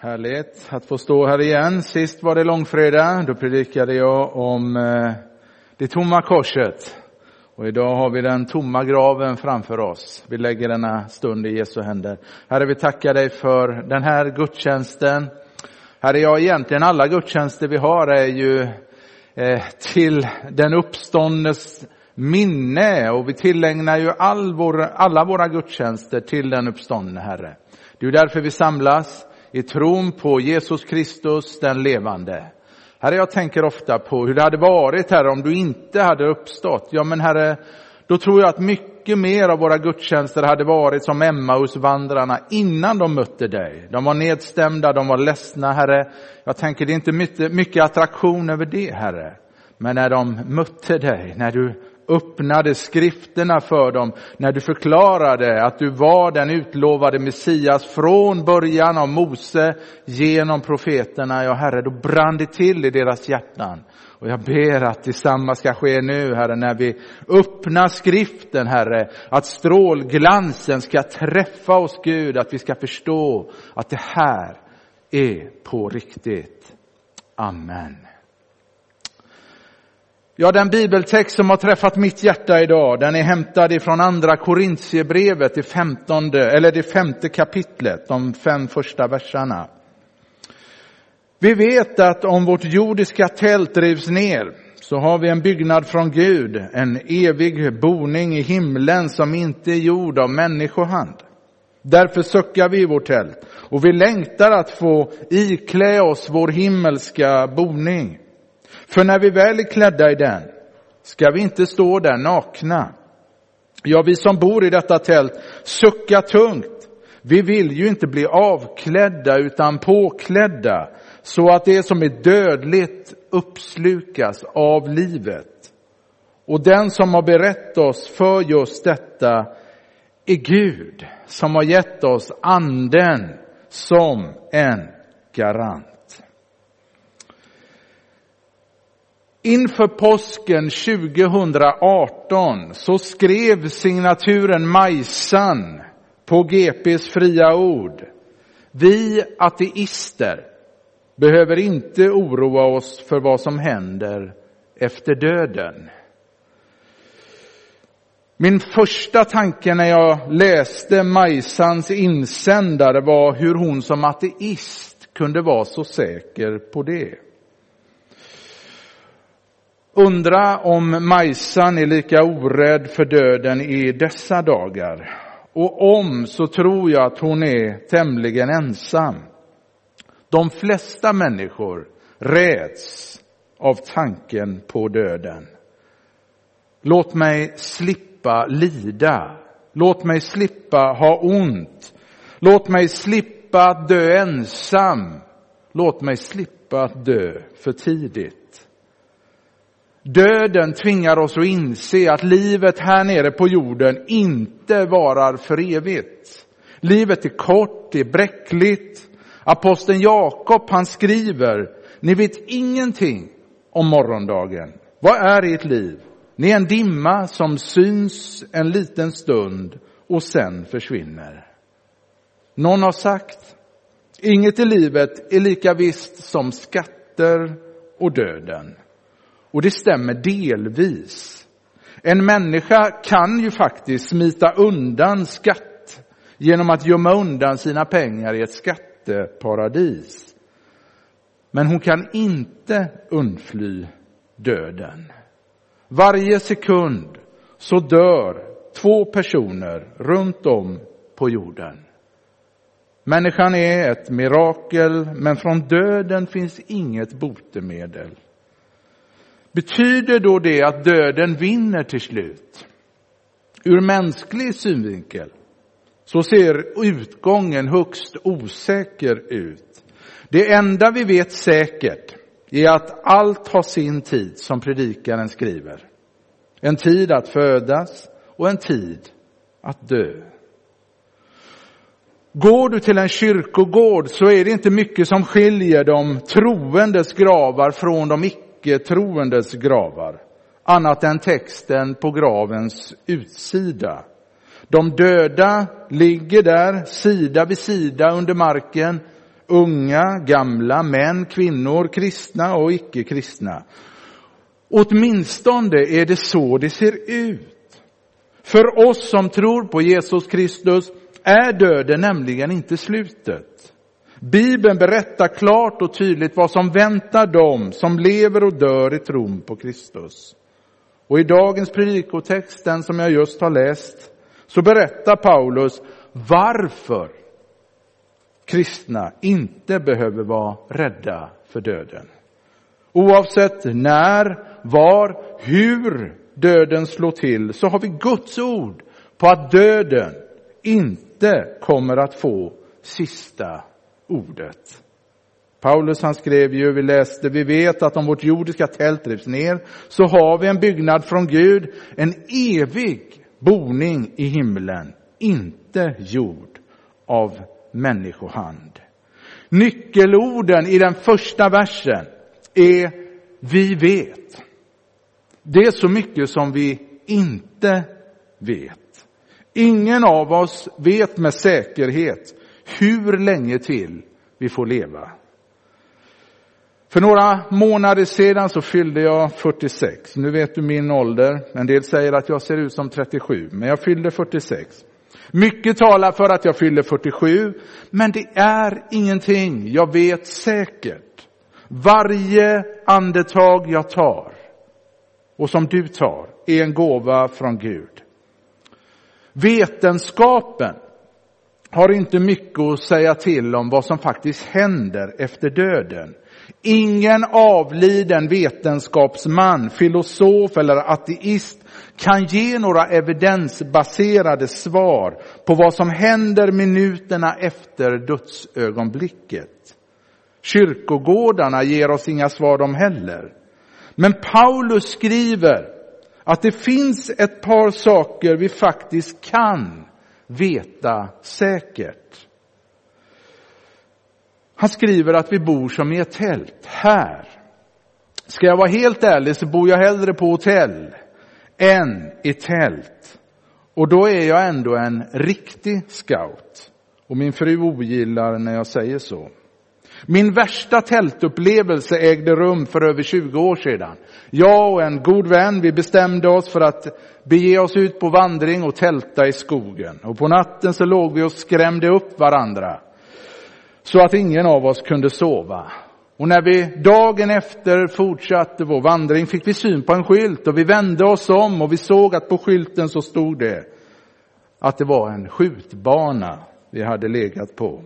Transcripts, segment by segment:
Härligt att få stå här igen. Sist var det långfredag. Då predikade jag om eh, det tomma korset. Och idag har vi den tomma graven framför oss. Vi lägger denna stund i Jesu händer. Herre, vi tackar dig för den här gudstjänsten. Herre, ja, egentligen alla gudstjänster vi har är ju eh, till den uppståndes minne och vi tillägnar ju all vår, alla våra gudstjänster till den uppståndne Herre. Det är därför vi samlas i tron på Jesus Kristus, den levande. Herre, jag tänker ofta på hur det hade varit här om du inte hade uppstått. Ja, men Herre, då tror jag att mycket mer av våra gudstjänster hade varit som Emmausvandrarna innan de mötte dig. De var nedstämda, de var ledsna, Herre. Jag tänker det är inte mycket, mycket attraktion över det, Herre. Men när de mötte dig, när du öppnade skrifterna för dem när du förklarade att du var den utlovade Messias från början av Mose genom profeterna. Ja, Herre, då brann det till i deras hjärtan. Och jag ber att detsamma ska ske nu, Herre, när vi öppnar skriften, Herre, att strålglansen ska träffa oss, Gud, att vi ska förstå att det här är på riktigt. Amen. Ja, den bibeltext som har träffat mitt hjärta idag, den är hämtad ifrån andra Korintierbrevet, det femtonde, eller det femte kapitlet, de fem första verserna. Vi vet att om vårt jordiska tält rivs ner så har vi en byggnad från Gud, en evig boning i himlen som inte är gjord av människohand. Därför suckar vi i vårt tält och vi längtar att få iklä oss vår himmelska boning. För när vi väl är klädda i den ska vi inte stå där nakna. Ja, vi som bor i detta tält suckar tungt. Vi vill ju inte bli avklädda utan påklädda så att det som är dödligt uppslukas av livet. Och den som har berett oss för just detta är Gud som har gett oss anden som en garant. Inför påsken 2018 så skrev signaturen Majsan på GPs fria ord. Vi ateister behöver inte oroa oss för vad som händer efter döden. Min första tanke när jag läste Majsans insändare var hur hon som ateist kunde vara så säker på det. Undra om Majsan är lika orädd för döden i dessa dagar. Och om så tror jag att hon är tämligen ensam. De flesta människor räds av tanken på döden. Låt mig slippa lida. Låt mig slippa ha ont. Låt mig slippa dö ensam. Låt mig slippa dö för tidigt. Döden tvingar oss att inse att livet här nere på jorden inte varar för evigt. Livet är kort, det är bräckligt. Aposteln Jakob han skriver, ni vet ingenting om morgondagen. Vad är ert liv? Ni är en dimma som syns en liten stund och sen försvinner. Någon har sagt, inget i livet är lika visst som skatter och döden. Och det stämmer delvis. En människa kan ju faktiskt smita undan skatt genom att gömma undan sina pengar i ett skatteparadis. Men hon kan inte undfly döden. Varje sekund så dör två personer runt om på jorden. Människan är ett mirakel, men från döden finns inget botemedel. Betyder då det att döden vinner till slut? Ur mänsklig synvinkel så ser utgången högst osäker ut. Det enda vi vet säkert är att allt har sin tid, som predikaren skriver. En tid att födas och en tid att dö. Går du till en kyrkogård så är det inte mycket som skiljer de troendes gravar från de icke icke-troendes gravar, annat än texten på gravens utsida. De döda ligger där sida vid sida under marken Unga, gamla, män, kvinnor, kristna och icke-kristna. Åtminstone är det så det ser ut. För oss som tror på Jesus Kristus är döden nämligen inte slutet. Bibeln berättar klart och tydligt vad som väntar dem som lever och dör i tron på Kristus. Och i dagens predikotext, den som jag just har läst, så berättar Paulus varför kristna inte behöver vara rädda för döden. Oavsett när, var, hur döden slår till så har vi Guds ord på att döden inte kommer att få sista ordet. Paulus han skrev ju, vi läste, vi vet att om vårt jordiska tält rivs ner så har vi en byggnad från Gud, en evig boning i himlen, inte gjord av människohand. Nyckelorden i den första versen är vi vet. Det är så mycket som vi inte vet. Ingen av oss vet med säkerhet hur länge till vi får leva. För några månader sedan så fyllde jag 46. Nu vet du min ålder. En del säger att jag ser ut som 37, men jag fyllde 46. Mycket talar för att jag fyller 47, men det är ingenting jag vet säkert. Varje andetag jag tar och som du tar är en gåva från Gud. Vetenskapen har inte mycket att säga till om vad som faktiskt händer efter döden. Ingen avliden vetenskapsman, filosof eller ateist kan ge några evidensbaserade svar på vad som händer minuterna efter dödsögonblicket. Kyrkogårdarna ger oss inga svar de heller. Men Paulus skriver att det finns ett par saker vi faktiskt kan veta säkert. Han skriver att vi bor som i ett tält här. Ska jag vara helt ärlig så bor jag hellre på hotell än i tält. Och då är jag ändå en riktig scout. Och min fru ogillar när jag säger så. Min värsta tältupplevelse ägde rum för över 20 år sedan. Jag och en god vän, vi bestämde oss för att bege oss ut på vandring och tälta i skogen. Och på natten så låg vi och skrämde upp varandra. Så att ingen av oss kunde sova. Och när vi dagen efter fortsatte vår vandring fick vi syn på en skylt och vi vände oss om och vi såg att på skylten så stod det att det var en skjutbana vi hade legat på.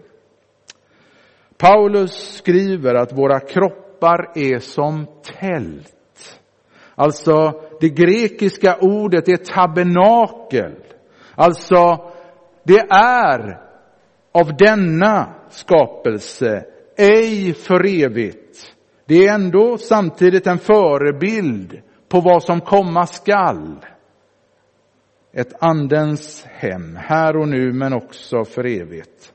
Paulus skriver att våra kroppar är som tält. Alltså det grekiska ordet är tabernakel. Alltså det är av denna skapelse, ej för evigt. Det är ändå samtidigt en förebild på vad som komma skall. Ett andens hem, här och nu men också för evigt.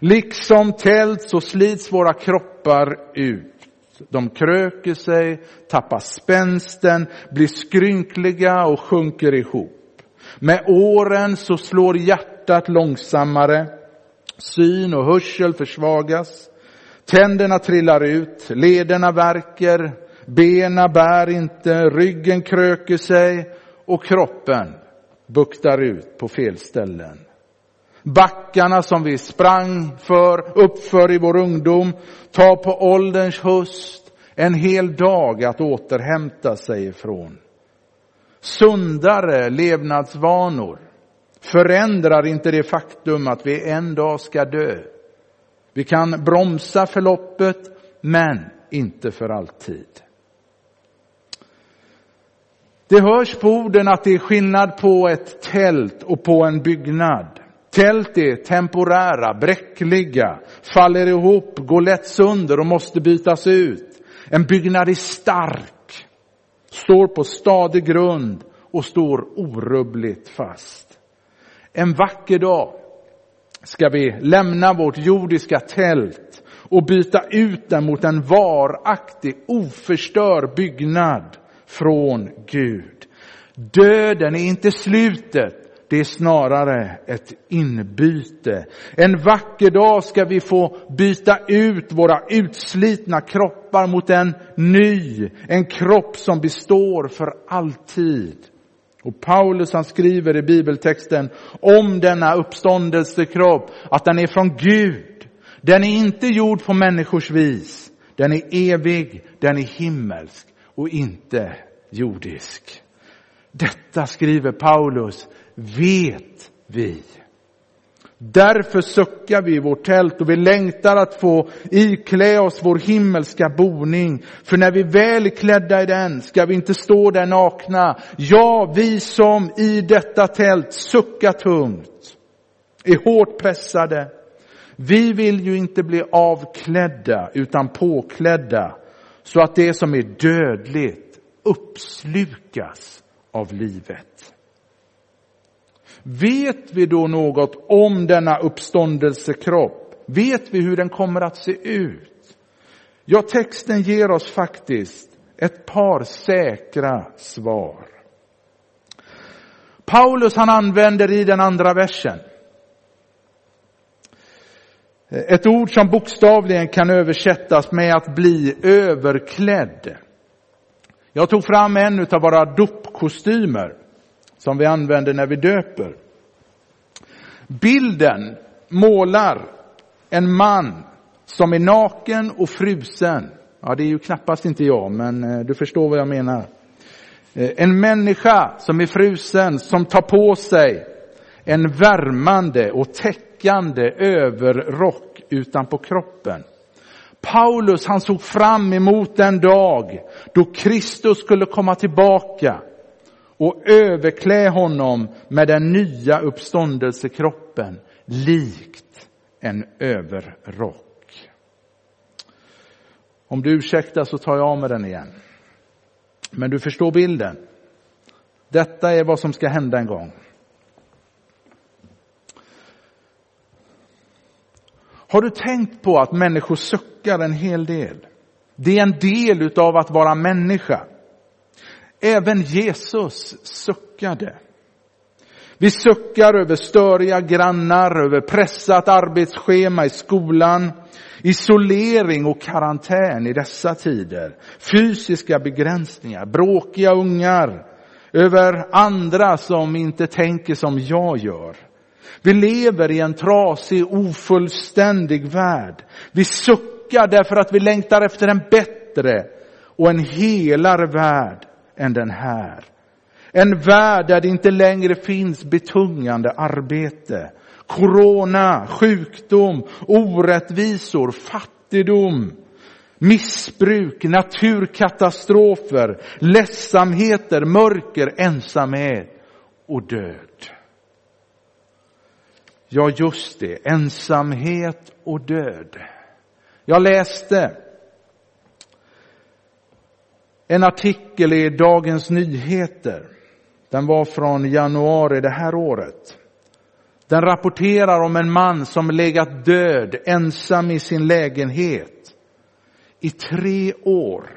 Liksom tält så slits våra kroppar ut. De kröker sig, tappar spänsten, blir skrynkliga och sjunker ihop. Med åren så slår hjärtat långsammare. Syn och hörsel försvagas. Tänderna trillar ut, lederna verkar, benen bär inte, ryggen kröker sig och kroppen buktar ut på fel ställen. Backarna som vi sprang för, uppför i vår ungdom, tar på ålderns höst en hel dag att återhämta sig ifrån. Sundare levnadsvanor förändrar inte det faktum att vi en dag ska dö. Vi kan bromsa förloppet, men inte för alltid. Det hörs på orden att det är skillnad på ett tält och på en byggnad. Tält är temporära, bräckliga, faller ihop, går lätt sönder och måste bytas ut. En byggnad är stark, står på stadig grund och står orubbligt fast. En vacker dag ska vi lämna vårt jordiska tält och byta ut den mot en varaktig, oförstörd byggnad från Gud. Döden är inte slutet det är snarare ett inbyte. En vacker dag ska vi få byta ut våra utslitna kroppar mot en ny, en kropp som består för alltid. Och Paulus han skriver i bibeltexten om denna uppståndelsekropp att den är från Gud. Den är inte gjord på människors vis. Den är evig, den är himmelsk och inte jordisk. Detta skriver Paulus, vet vi. Därför suckar vi i vårt tält och vi längtar att få iklä oss vår himmelska boning. För när vi väl är klädda i den ska vi inte stå där nakna. Ja, vi som i detta tält suckar tungt, är hårt pressade. Vi vill ju inte bli avklädda utan påklädda så att det som är dödligt uppslukas av livet. Vet vi då något om denna uppståndelsekropp? Vet vi hur den kommer att se ut? Ja, texten ger oss faktiskt ett par säkra svar. Paulus han använder i den andra versen ett ord som bokstavligen kan översättas med att bli överklädd. Jag tog fram en av våra dopkostymer som vi använder när vi döper. Bilden målar en man som är naken och frusen. Ja, det är ju knappast inte jag, men eh, du förstår vad jag menar. Eh, en människa som är frusen, som tar på sig en värmande och täckande överrock utanpå kroppen. Paulus han såg fram emot den dag då Kristus skulle komma tillbaka och överklä honom med den nya uppståndelsekroppen likt en överrock. Om du ursäktar så tar jag av mig den igen. Men du förstår bilden. Detta är vad som ska hända en gång. Har du tänkt på att människor suckar en hel del? Det är en del utav att vara människa. Även Jesus suckade. Vi suckar över störiga grannar, över pressat arbetsschema i skolan, isolering och karantän i dessa tider, fysiska begränsningar, bråkiga ungar, över andra som inte tänker som jag gör. Vi lever i en trasig, ofullständig värld. Vi suckar därför att vi längtar efter en bättre och en helare värld än den här. En värld där det inte längre finns betungande arbete. Corona, sjukdom, orättvisor, fattigdom, missbruk, naturkatastrofer, ledsamheter, mörker, ensamhet och död. Ja, just det, ensamhet och död. Jag läste en artikel i Dagens Nyheter. Den var från januari det här året. Den rapporterar om en man som legat död ensam i sin lägenhet i tre år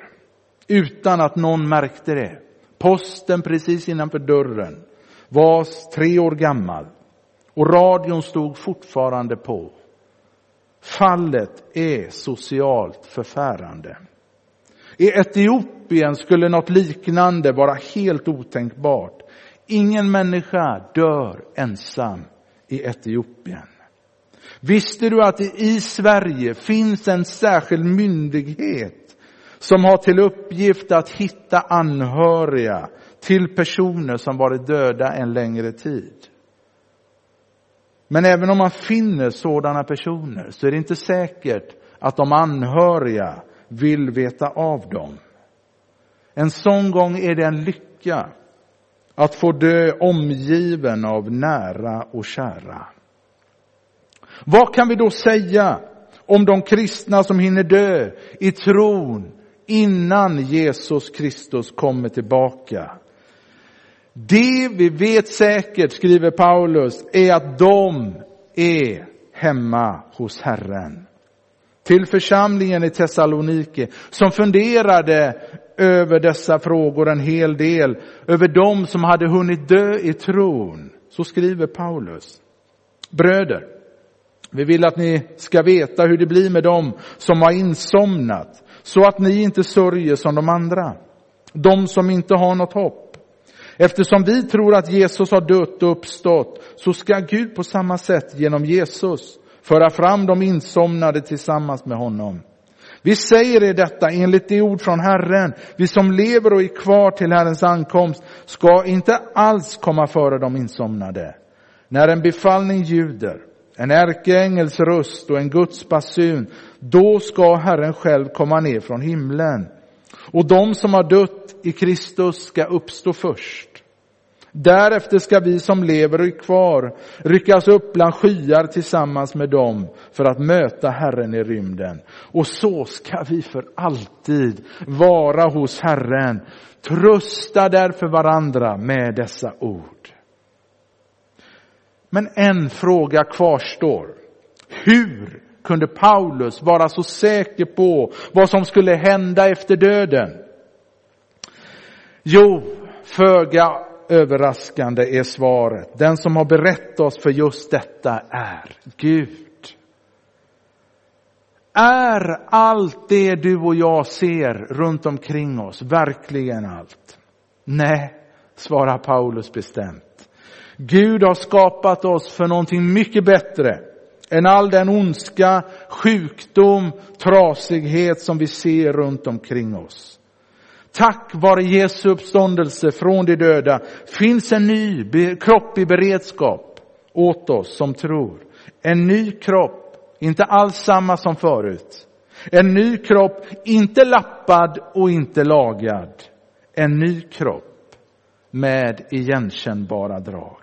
utan att någon märkte det. Posten precis innanför dörren var tre år gammal och radion stod fortfarande på. Fallet är socialt förfärande. I Etiopien skulle något liknande vara helt otänkbart. Ingen människa dör ensam i Etiopien. Visste du att det i Sverige finns en särskild myndighet som har till uppgift att hitta anhöriga till personer som varit döda en längre tid? Men även om man finner sådana personer så är det inte säkert att de anhöriga vill veta av dem. En sån gång är det en lycka att få dö omgiven av nära och kära. Vad kan vi då säga om de kristna som hinner dö i tron innan Jesus Kristus kommer tillbaka? Det vi vet säkert, skriver Paulus, är att de är hemma hos Herren. Till församlingen i Thessalonike som funderade över dessa frågor en hel del, över dem som hade hunnit dö i tron, Så skriver Paulus. Bröder, vi vill att ni ska veta hur det blir med dem som har insomnat, så att ni inte sörjer som de andra, de som inte har något hopp. Eftersom vi tror att Jesus har dött och uppstått, så ska Gud på samma sätt genom Jesus föra fram de insomnade tillsammans med honom. Vi säger er detta enligt det ord från Herren. Vi som lever och är kvar till Herrens ankomst ska inte alls komma före de insomnade. När en befallning ljuder, en ärkeängels röst och en Guds basun, då ska Herren själv komma ner från himlen. Och de som har dött i Kristus ska uppstå först. Därefter ska vi som lever och är kvar ryckas upp bland skyar tillsammans med dem för att möta Herren i rymden. Och så ska vi för alltid vara hos Herren. Trösta därför varandra med dessa ord. Men en fråga kvarstår. Hur kunde Paulus vara så säker på vad som skulle hända efter döden? Jo, föga överraskande är svaret. Den som har berättat oss för just detta är Gud. Är allt det du och jag ser runt omkring oss verkligen allt? Nej, svarar Paulus bestämt. Gud har skapat oss för någonting mycket bättre än all den ondska, sjukdom, trasighet som vi ser runt omkring oss. Tack vare Jesu uppståndelse från de döda finns en ny kropp i beredskap åt oss som tror. En ny kropp, inte alls samma som förut. En ny kropp, inte lappad och inte lagad. En ny kropp med igenkännbara drag.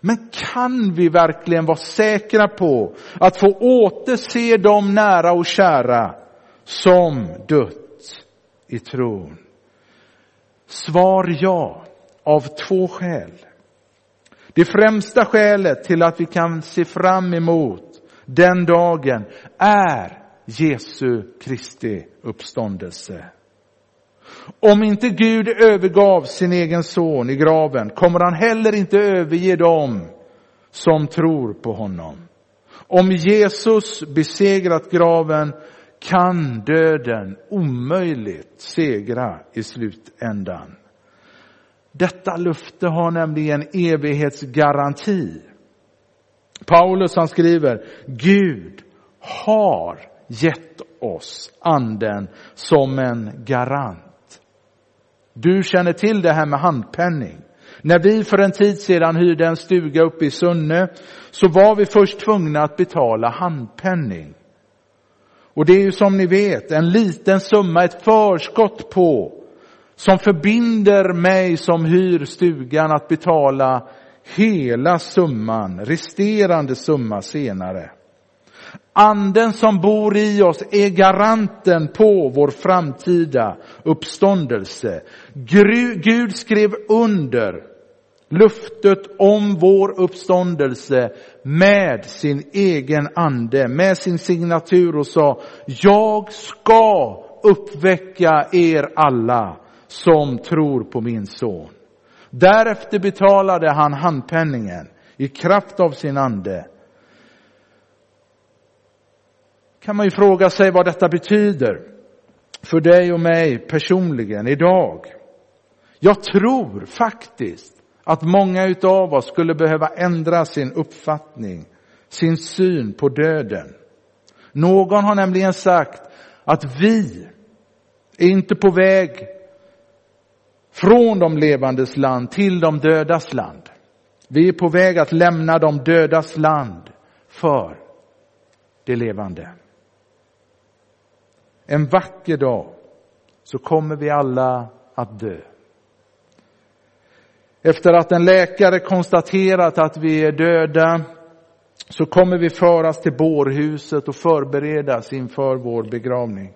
Men kan vi verkligen vara säkra på att få återse de nära och kära som dött i tron? Svar ja, av två skäl. Det främsta skälet till att vi kan se fram emot den dagen är Jesu Kristi uppståndelse. Om inte Gud övergav sin egen son i graven kommer han heller inte överge dem som tror på honom. Om Jesus besegrat graven kan döden omöjligt segra i slutändan. Detta löfte har nämligen evighetsgaranti. Paulus han skriver, Gud har gett oss anden som en garant. Du känner till det här med handpenning. När vi för en tid sedan hyrde en stuga uppe i Sunne så var vi först tvungna att betala handpenning. Och det är ju som ni vet en liten summa, ett förskott på som förbinder mig som hyr stugan att betala hela summan, resterande summa senare. Anden som bor i oss är garanten på vår framtida uppståndelse. Gud skrev under Luftet om vår uppståndelse med sin egen ande, med sin signatur och sa, jag ska uppväcka er alla som tror på min son. Därefter betalade han handpenningen i kraft av sin ande. Kan man ju fråga sig vad detta betyder för dig och mig personligen idag. Jag tror faktiskt att många utav oss skulle behöva ändra sin uppfattning, sin syn på döden. Någon har nämligen sagt att vi är inte på väg från de levandes land till de dödas land. Vi är på väg att lämna de dödas land för det levande. En vacker dag så kommer vi alla att dö. Efter att en läkare konstaterat att vi är döda så kommer vi föras till bårhuset och förberedas inför vår begravning.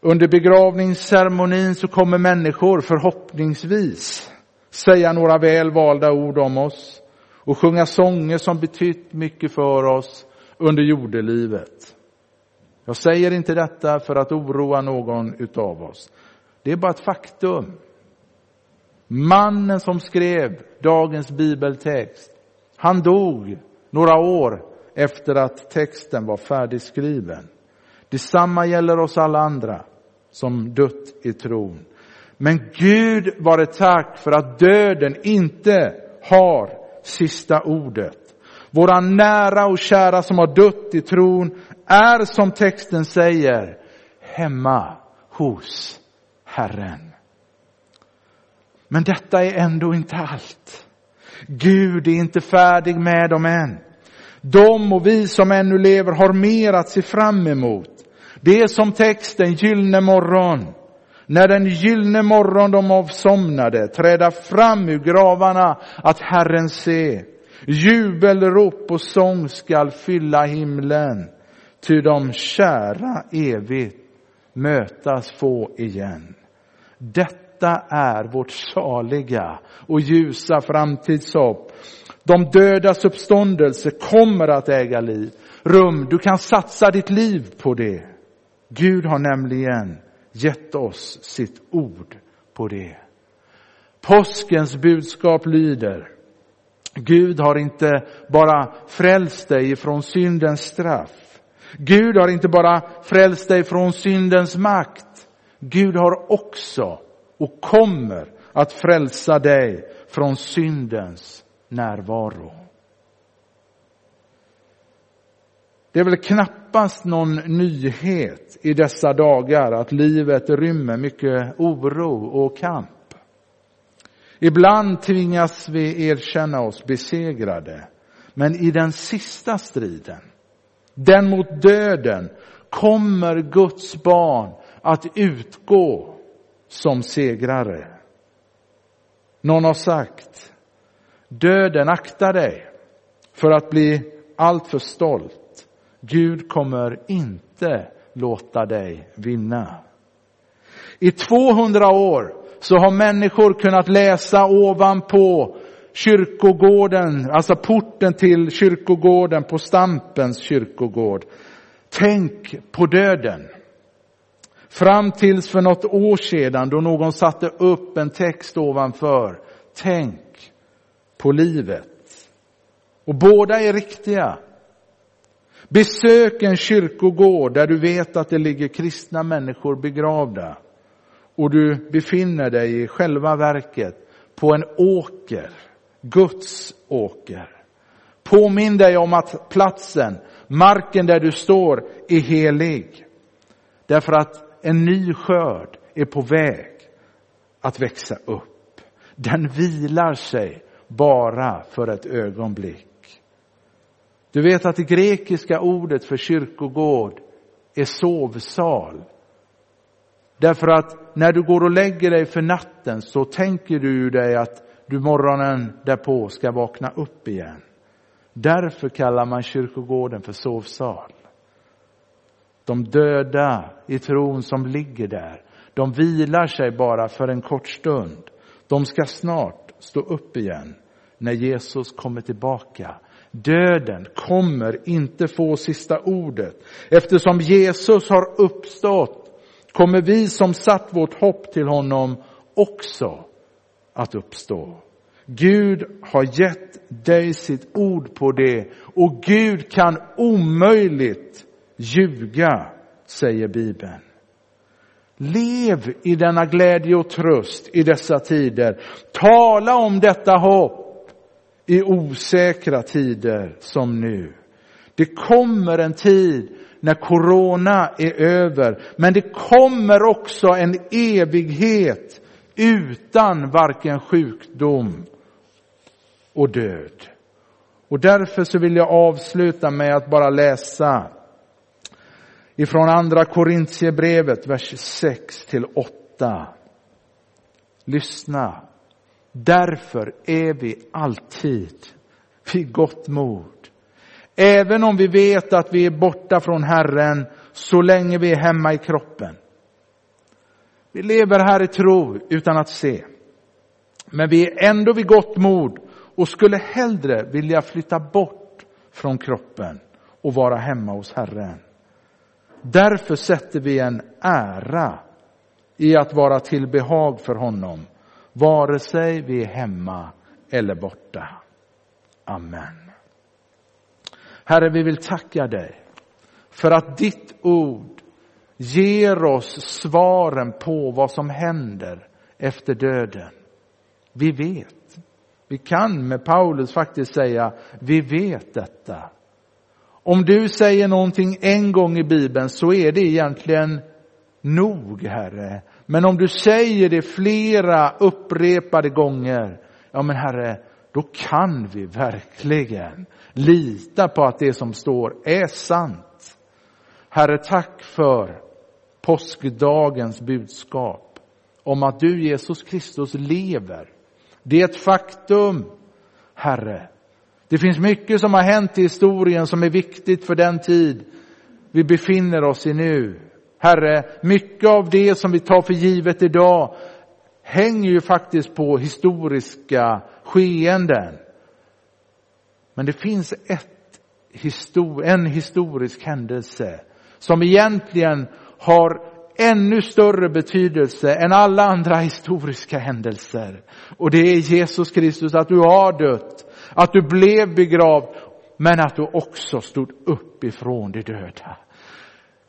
Under begravningsceremonin så kommer människor förhoppningsvis säga några väl valda ord om oss och sjunga sånger som betytt mycket för oss under jordelivet. Jag säger inte detta för att oroa någon utav oss. Det är bara ett faktum. Mannen som skrev dagens bibeltext, han dog några år efter att texten var färdigskriven. Detsamma gäller oss alla andra som dött i tron. Men Gud var det tack för att döden inte har sista ordet. Våra nära och kära som har dött i tron är som texten säger hemma hos Herren. Men detta är ändå inte allt. Gud är inte färdig med dem än. De och vi som ännu lever har mer att se fram emot. Det är som texten Gyllene morgon. När den gyllene morgon de avsomnade träda fram ur gravarna att Herren se. Jubelrop och sång skall fylla himlen. Ty de kära evigt mötas få igen. Detta detta är vårt saliga och ljusa framtidshopp. De dödas uppståndelse kommer att äga liv. Rum, du kan satsa ditt liv på det. Gud har nämligen gett oss sitt ord på det. Påskens budskap lyder, Gud har inte bara frälst dig från syndens straff. Gud har inte bara frälst dig från syndens makt. Gud har också och kommer att frälsa dig från syndens närvaro. Det är väl knappast någon nyhet i dessa dagar att livet rymmer mycket oro och kamp. Ibland tvingas vi erkänna oss besegrade. Men i den sista striden, den mot döden, kommer Guds barn att utgå som segrare. Någon har sagt, döden akta dig för att bli alltför stolt. Gud kommer inte låta dig vinna. I 200 år så har människor kunnat läsa ovanpå kyrkogården, alltså porten till kyrkogården på Stampens kyrkogård. Tänk på döden. Fram tills för något år sedan då någon satte upp en text ovanför. Tänk på livet. Och båda är riktiga. Besök en kyrkogård där du vet att det ligger kristna människor begravda och du befinner dig i själva verket på en åker, Guds åker. Påminn dig om att platsen, marken där du står, är helig. Därför att en ny skörd är på väg att växa upp. Den vilar sig bara för ett ögonblick. Du vet att det grekiska ordet för kyrkogård är sovsal. Därför att när du går och lägger dig för natten så tänker du dig att du morgonen därpå ska vakna upp igen. Därför kallar man kyrkogården för sovsal. De döda i tron som ligger där, de vilar sig bara för en kort stund. De ska snart stå upp igen när Jesus kommer tillbaka. Döden kommer inte få sista ordet. Eftersom Jesus har uppstått kommer vi som satt vårt hopp till honom också att uppstå. Gud har gett dig sitt ord på det och Gud kan omöjligt ljuga, säger Bibeln. Lev i denna glädje och tröst i dessa tider. Tala om detta hopp i osäkra tider som nu. Det kommer en tid när corona är över. Men det kommer också en evighet utan varken sjukdom och död. Och därför så vill jag avsluta med att bara läsa ifrån andra Korintierbrevet, vers 6 till 8. Lyssna. Därför är vi alltid vid gott mod. Även om vi vet att vi är borta från Herren så länge vi är hemma i kroppen. Vi lever här i tro utan att se. Men vi är ändå vid gott mod och skulle hellre vilja flytta bort från kroppen och vara hemma hos Herren. Därför sätter vi en ära i att vara till behag för honom. vare sig vi är hemma eller borta. Amen. Herre, vi vill tacka dig för att ditt ord ger oss svaren på vad som händer efter döden. Vi vet. Vi kan med Paulus faktiskt säga, vi vet detta. Om du säger någonting en gång i Bibeln så är det egentligen nog, Herre. Men om du säger det flera upprepade gånger, ja men Herre, då kan vi verkligen lita på att det som står är sant. Herre, tack för påskdagens budskap om att du Jesus Kristus lever. Det är ett faktum, Herre. Det finns mycket som har hänt i historien som är viktigt för den tid vi befinner oss i nu. Herre, mycket av det som vi tar för givet idag hänger ju faktiskt på historiska skeenden. Men det finns ett, en historisk händelse som egentligen har ännu större betydelse än alla andra historiska händelser. Och det är Jesus Kristus, att du har dött, att du blev begravd, men att du också stod upp ifrån de döda.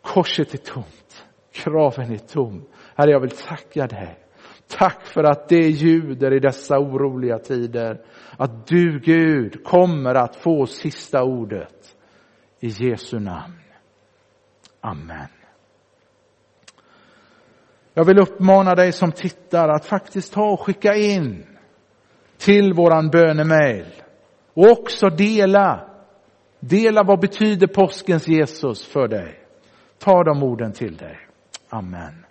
Korset är tomt, kraven är tom. Herre, jag vill tacka dig. Tack för att det ljuder i dessa oroliga tider. Att du Gud kommer att få sista ordet. I Jesu namn. Amen. Jag vill uppmana dig som tittar att faktiskt ta och skicka in till våran bönemail och också dela. Dela vad betyder påskens Jesus för dig. Ta de orden till dig. Amen.